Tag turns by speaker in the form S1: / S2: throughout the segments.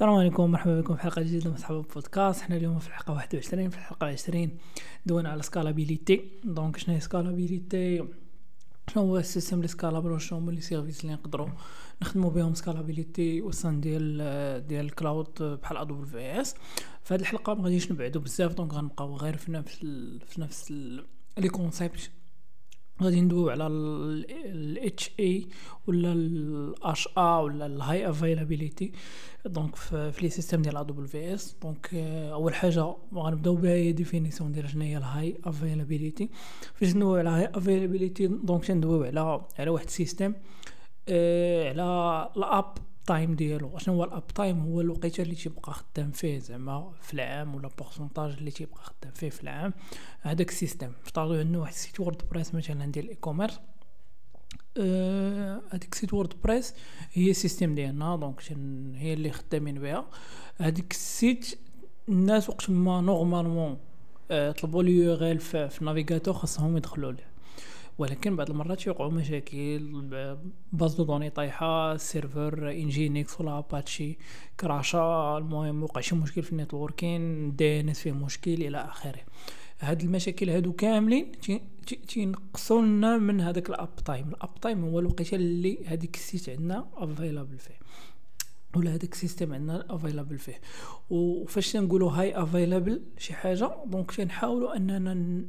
S1: السلام عليكم مرحبا بكم في حلقة جديدة من صحاب بودكاست حنا اليوم في الحلقة 21 في الحلقة 20 دوينا على scalability donc شنو هي scalability شنو هو ال système اللي scalable وشنو هما les services اللي نقدروا نخدموا بهم scalability وسط ديال ديال ال cloud بحال AWS في هذه الحلقة ما غاديش نبعدوا بزاف donc غنبقاو غير في نفس في نفس les concepts غادي ندويو على ال اي ولا ال اش ا ولا ال high availability donc في les systèmes ديال AWS donc أول حاجة غنبدأو بها هي définition ديال شنو هي ال high availability فاش ندويو على high availability donc تندويو على على واحد السيستيم آه على ال uptime ديالو شنو هو ال uptime هو الوقيتة اللي تيبقى خدام فيه زعما في العام و le pourcentage اللي تيبقى خدام فيه في العام. هذاك ال système افترضوا عندنا واحد ال site WordPress مثلا ديال ال e-commerce هذيك site WordPress هي ال système ديالنا donc هي اللي خدامين بها. هذيك ال site الناس وقت ما normalement أه طلبوا l'URL في ال navigateur خاصهم يدخلوا ليه ولكن بعض المرات يوقعوا مشاكل base de données طايحة ال serveur Nginx ولا Apache crasha المهم وقع شي مشكل في ال networking DNS فيه مشكل إلى آخره. هاد المشاكل هادو كاملين تينقصوا لنا من هذاك ال uptime. ال uptime هو الوقيتة اللي هذيك ال site عندنا available فيه. ولا هذاك ال système عندنا available فيه. وفاش تنقولوا high available شي حاجة donc تنحاولوا أننا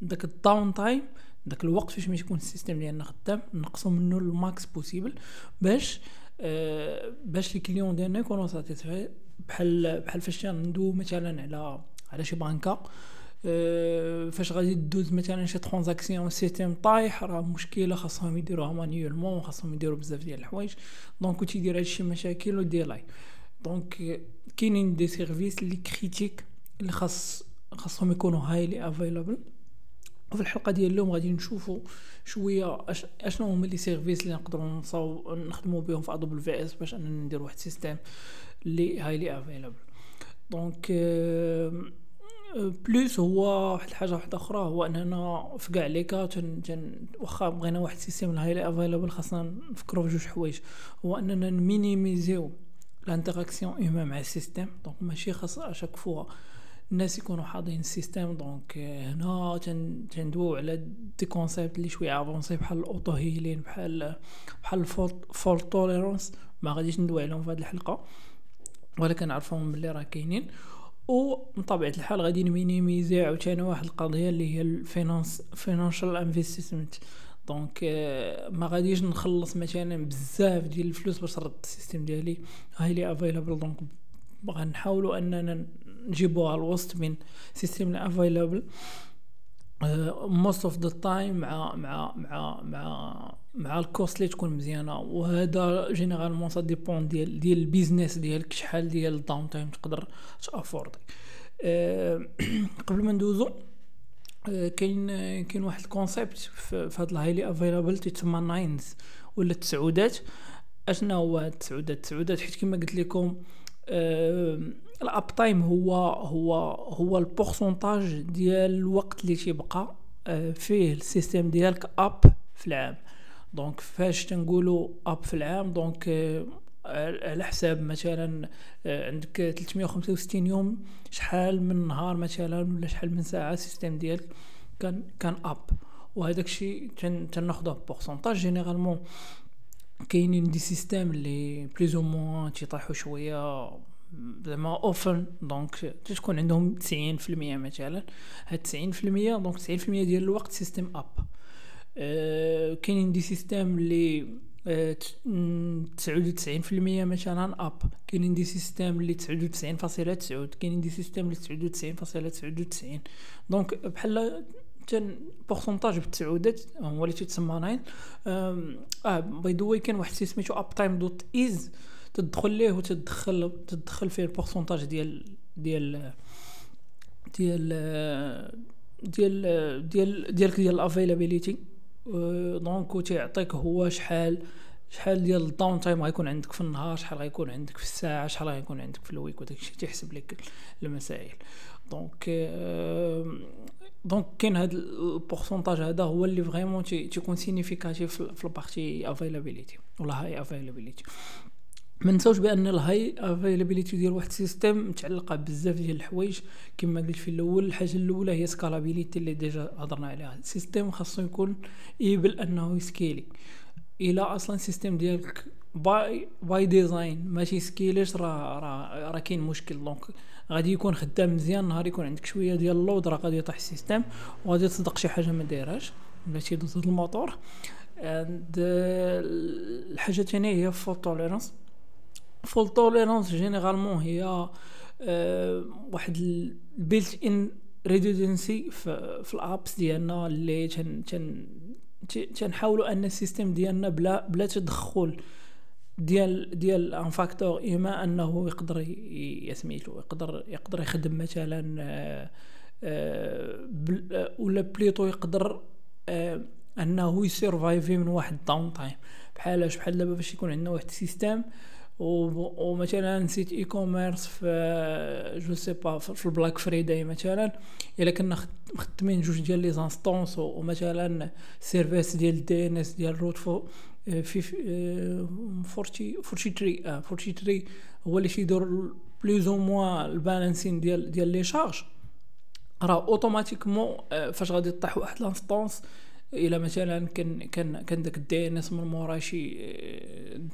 S1: داك ال downtime داك الوقت فاش ما يكون ال système ديالنا خدام نقصوا منه ال max possible باش آه باش ال clients ديالنا يكونوا satisfaits بحال بحال فاش ندو مثلا على على شي بانكا أه فاش غادي دوز مثلا شي transaction ال système طايح راه مشكلة خاصهم يديروها manuellement خاصهم يديروا بزاف ديال الحوايج. دونك تيدير هادشي مشاكل و délais donc كاينين des services اللي critiques اللي خاص خاصهم يكونوا highly available وفي الحلقة ديال اليوم غادي نشوفوا شوية أشنو هما les services اللي نقدروا نصاو نخدموا بهم في AWS باش أننا ندير واحد ال système اللي highly available donc plus هو واحد الحاجة واحدة أخرى هو أننا في كاع les cas واخا بغينا واحد ال système highly available خاصنا نفكروا في جوج حوايج. هو أننا نminimisيو l'interaction humaine مع ال système donc ماشي خاص à chaque fois الناس يكونوا حاضرين ال système donc هنا تندويو على des concepts اللي شوية avancés بحال ال auto healing بحال بحال ال fault tolerance ما غاديش ندوي عليهم في هذه الحلقة ولكن عرفهم بلي راه كاينين. ومن طبيعه الحال غادي ن minimiser عاوتاني واحد القضية اللي هي ال finance financial investment donc ما غاديش نخلص مثلا بزاف ديال الفلوس باش نرد ال système ديالي. highly available donc غنحاولوا أننا نجيبوها الوسط من système available most of the time مع مع مع مع مع ال cost اللي تكون مزيانة. وهذا généralement ça dépend ديال ديال ال business ديالك شحال ديال ال downtime تقدر t'afforder أه قبل ما ندوزو أه كاين كاين واحد ال concept في, هاد ال highly available تسمى nines ولا التسعودات اشنا هو التسعودات؟ التسعودات حيت كما قلت لكم أه ال uptime هو هو هو ال pourcentage ديال الوقت اللي تيبقى فيه ال système ديالك up في العام. donc فاش تنقولوا up في العام donc على حساب مثلا عندك 365 يوم شحال من نهار مثلا ولا شحال من ساعة ال système ديالك كان كان up وهذاك الشيء تناخذه pourcentage généralement كاينين des systèmes اللي plus ou moins تيطيحوا شوية زعما often donc تكون عندهم 90% مثلا هاد 90% donc 90% ديال الوقت système up كاينين des systèmes اللي تسعود وتسعين في المية مثلا up كاينين des systèmes اللي تسعود وتسعين فاصلة تسعود كاينين des systèmes اللي تسعود وتسعين فاصلة تسعود وتسعين donc بحال تن pourcentage بالتسعودات هو اللي تيتسمى nines آه by the way كاين واحد سميتو uptime dot is تدخل ليه وتدخل تدخل فيه ال pourcentage ديال ديال ديال ديال ديال ديالك ديال ال availability donc تيعطيك هو شحال شحال ديال ال downtime غيكون عندك في النهار شحال غيكون عندك في الساعة شحال غيكون عندك في ال week وداك الشيء تيحسب لك المسائل. donc donc كاين هاد ال pourcentage هذا هو اللي vraiment تيكون significatif في ال partie availability ولا high availability ما نساوش بأن ال high availability ديال واحد système متعلقة بزاف ديال الحوايج. كما قلت في الأول الحاجة الأولى هي scalability اللي déjà هضرنا عليها. ال système خاصو يكون able أنه ي scaler. إلى أصلا ال système ديالك by by design ماشي scalable راه راه راه كاين مشكل. donc غادي يكون خدام مزيان نهار يكون عندك شوية ديال ال load راه غادي يطيح ال système وغادي تصدق شي حاجة ما دايرهاش ولا تيدوز الموتور. and الحاجة الثانية هي fault tolerance fault tolerance généralement هي واحد ال built-in redundancy في, ال apps ديالنا اللي تن تن تنحاولوا أن ال système ديالنا بلا بلا تدخل ديال ديال un facteur اما أنه يقدر يسميتو يقدر يقدر يخدم مثلا آه، آه، ولا plutôt يقدر آه، أنه ي survive ي من واحد ال downtime بحالاش بحال دابا باش يكون عندنا واحد ال système ومثلا un site e-commerce في je sais pas في ال Black Friday مثلا الا كنا مخدمين جوج ديال les instances ومثلا سيرفيس ديال دي ان اس ديال روت فو في فورتي فورتي تري آه فورتي تري هو اللي تيدير بلوز أو موا البالانسين ديال ديال لي شارج راه اوتوماتيكمون فاش غادي طيح واحد لانستونس الا مثلا كان كان كان داك الدي ان اس من مورا شي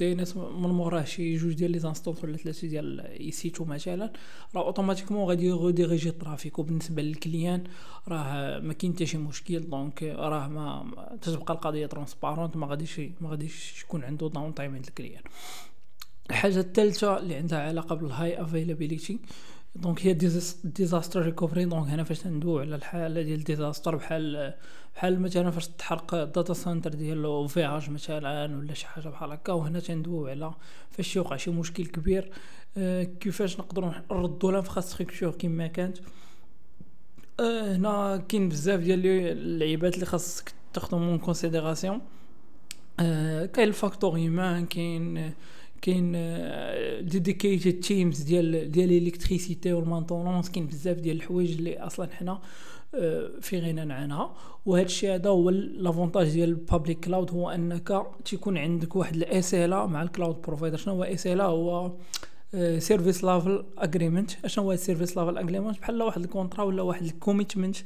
S1: اس من مورا شي جوج ديال لي زانستونس ولا ثلاثة ديال اي سيتو مثلا راه أوتوماتيكمون غادي يغوديريجي الترافيك. وبالنسبة للكليان راه ما كاين حتى شي مشكل. donc راه ما تتبقى القضية transparente ما غاديش ما غاديش يكون عنده downtime عند ال client. الحاجة الثالثة اللي عندها علاقة بال high availability donc هي disaster recovery. donc هنا فاش ندويو على الحالة ديال disaster بحال بحال مثلا فاش تحرق ال data center ديال OVH مثلا ولا شي حاجة بحال هكا وهنا تندويو على فاش يوقع شي مشكل كبير آه كيفاش نقدروا نردوا l'infrastructure كما كانت. آه هنا كاين بزاف ديال اللعيبات اللي خاصك تاخذهم en considération كاين ال facteur humain كاين كاين dedicated teams ديال ديال ال électricité وال maintenance كاين بزاف ديال الحوايج اللي أصلا حنا آه، في غنى عنها. وهذا الشيء هذا هو l'avantage ديال ال public cloud هو أنك تيكون عندك واحد ال SLA مع ال cloud provider شنو هو SLA هو service level agreement اشنو هو ال service level agreement بحال واحد ال contrat ولا واحد ال commitment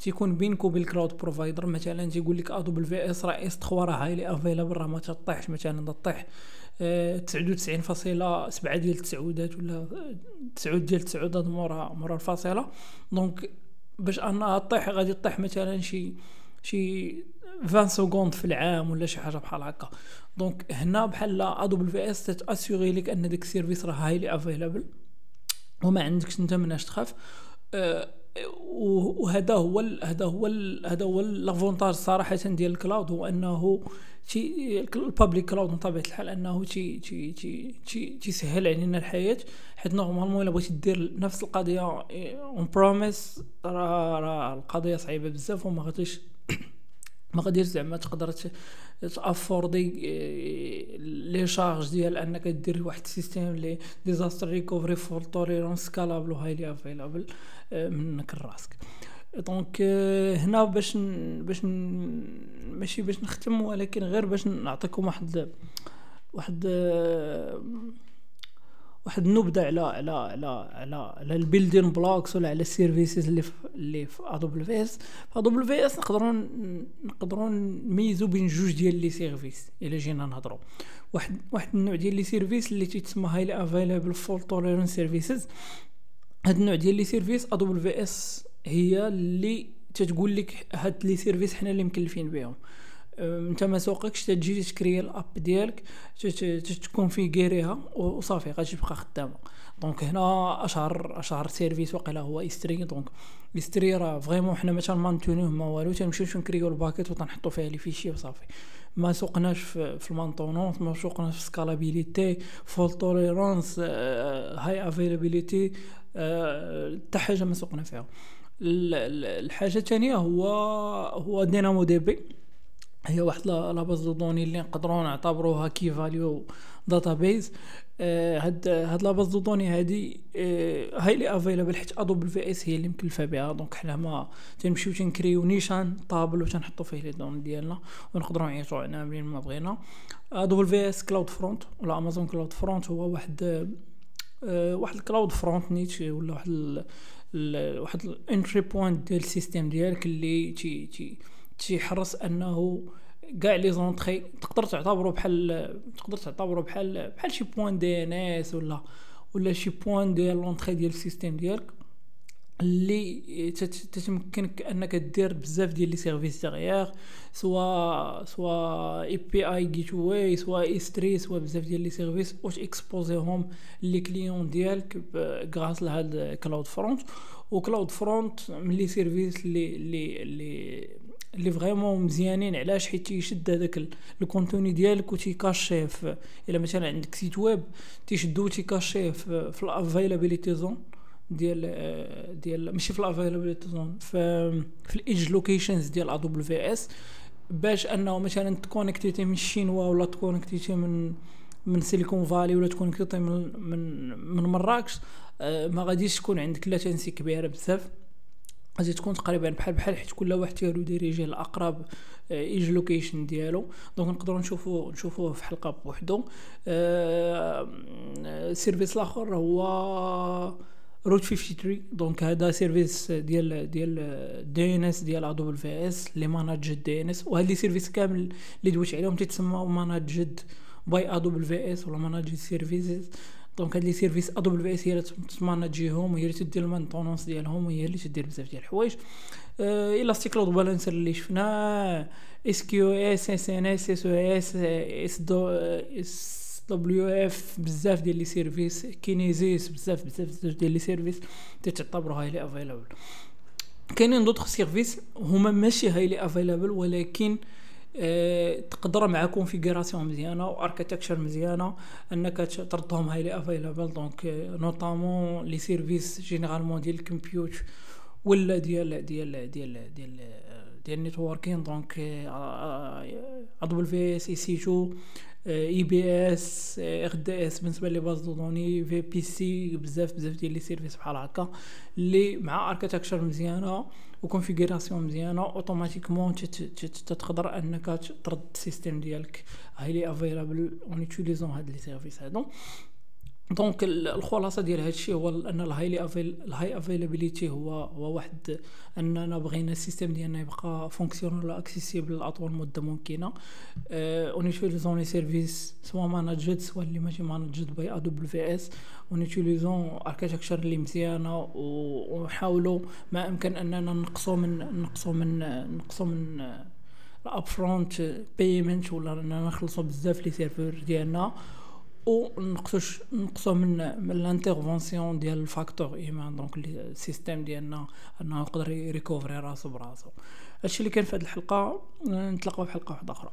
S1: تيكون بينك وبين ال cloud provider مثلا تيقول لك AWS راه S3 راه highly available راه ما تطيحش مثلا تطيح. تسعود وتسعين فاصلة سبعة ديال التسعودات ولا تسعود ديال التسعودات مورا مورا الفاصلة. donc باش انها طيح غادي طيح مثلا شي شي 20 secondes في العام ولا شي حاجة بحال هكا. donc هنا بحال ادوبل في إس تاسيغي لك أن داك ال service راه highly available وما عندكش أنت مناش تخاف. أه وهذا هو هذا هو هذا هو l'avantage صراحة ديال ال cloud هو أنه تي ال public cloud من طبيعه الحال أنه تي تي تي تي تيسهل علينا الحياة حيت normalement إلا بغيتي دير نفس القضية on-premise راه راه القضية صعيبة بزاف وما غاديش ما غاديش زعما تقدر ت afford ي les charges ديال أنك دير واحد système لي disaster recovery fault tolerance scalable و highly available منك راسك. donc euh, هنا باش باش ماشي باش نختم ولكن غير باش نعطيكم واحد واحد واحد النبذه على على على على على ال building blocks ولا على ال services اللي في اللي في AWS في AWS نقدروا نقدروا نميزوا بين جوج ديال les services إلا جينا نهضروا. واحد واحد النوع ديال les services اللي تيتسمى highly available fault tolerance services هاد النوع ديال les services AWS هي اللي تتقول لك هاد les services حنا اللي مكلفين بهم. أنت ما سوقكش تجي تكري ال app ديالك تكونفيغيريها وصافي غادي تبقى خدامة. donc هنا أشهر أشهر service وقيلا هو S3 donc S3 راه vraiment حنا ما تنمانتونيوه ما والو تنمشيو نكريو ال bucket وتنحطو فيها les fichiers وصافي. ما سوقناش في, ال maintenance ما سوقناش في scalability fault tolerance high availability حتى حاجة ما سوقنا فيها. الحاجة الثانية هو هو DynamoDB هي واحد la base de données اللي نقدروا نعتبروها key value database هاد هاد la base de données هادي highly available حيت AWS هي اللي مكلفه بها. donc حنا ما تنمشيو تنكريو نيشان table وتنحطو فيه les données ديالنا ونقدروا نعيطوا عنها منين ما بغينا. ادوبل في اس كلاود فرونت ولا امازون كلاود فرونت هو واحد واحد ال CloudFront نيت ولا واحد واحد ال entry point ديال ال système ديالك اللي تي تي تيحرص أنه كاع les entrées تقدر تعتبرو بحال تقدر تعتبرو بحال بحال شي point DNS ولا ولا شي point ديال l'entrée ديال ال système ديالك اللي تتمكنك أنك دير بزاف ديال les services derrière soit soit API Gateway soit S3 soit بزاف ديال les services واش اكسبوزيهم les clients ديالك grâce لهاد CloudFront و CloudFront من les services اللي اللي اللي اللي vraiment مزيانين علاش حيت تيشد هذاك ال contenu ديالك وتيكاشيه في إلا مثلا عندك site web تيشدو تيكاشيه في, في ال availability zone ديال ديال ماشي في ال availability zone في في ال edge locations ديال AWS باش أنه مثلا تكونيكتيتي من الشينوا ولا تكونيكتيتي من من Silicon Valley ولا تكونيكتيتي من من من مراكش آه، ما غاديش تكون عندك latency كبيرة بزاف. غادي تكون تقريبا بحال بحال حيت كل واحد تيروديريجي الاقرب edge location ديالو. donc نقدروا نشوفوا نشوفوه في حلقة بوحدو. ال service آه، الآخر هو Route 53 donc هذا service ديال ديال DNS ديال AWS اللي managed DNS وهاد les services كامل اللي دويت عليهم تيتسموا managed by AWS ولا managed services donc هاد les services AWS هي اللي تماناجيهم هي اللي تدير ال maintenance ديالهم هي اللي تدير بزاف ديال الحوايج. Elastic Load Balancer اللي شفناه اس كيو اس اس ان اس اس اس اس دو اس دبليو اف بزاف ديال les services Kinesis بزاف بزاف بزاف ديال les services تعتبروا highly available كاينين d'autres services هما ماشي highly available ولكن آه، تقدر مع configuration مزيانه و architecture مزيانه انك تردهم highly available donc notamment les services généralement ديال ال compute ولا ديال ديال ديال ديال ديال ال networking دونك ادبل في اس اي سي 2 اي بي اس ار دي اس بالنسبة les bases de données VPC بزاف بزاف ديال les services بحال هكا اللي مع architecture مزيانة و configuration مزيانة automatiquement تقدر أنك ترد ال système ديالك highly available en utilisant هاد les services هادو. donc الخلاصة ديال هادشي هو أن ال high avail ال high availability هو هو واحد اننا بغينا ال système ديالنا يبقى fonctionnel accessible لاطول مدة ممكنة. en utilisant les services soit managed soit اللي ماشي managed by AWS en utilisant architecture اللي مزيانة ونحاولوا ما أمكن أننا نقصوا من نقصوا من نقصوا من ال upfront payment ولا أننا نخلصوا بزاف les serveurs ديالنا. ونقصوش نقصو من من ال intervention ديال ال facteur humain donc ال système ديالنا انه يقدر يريكوفري راسو براسو هادشي اللي كان في هذه الحلقة نتلاقاو في حلقة واحدة أخرى.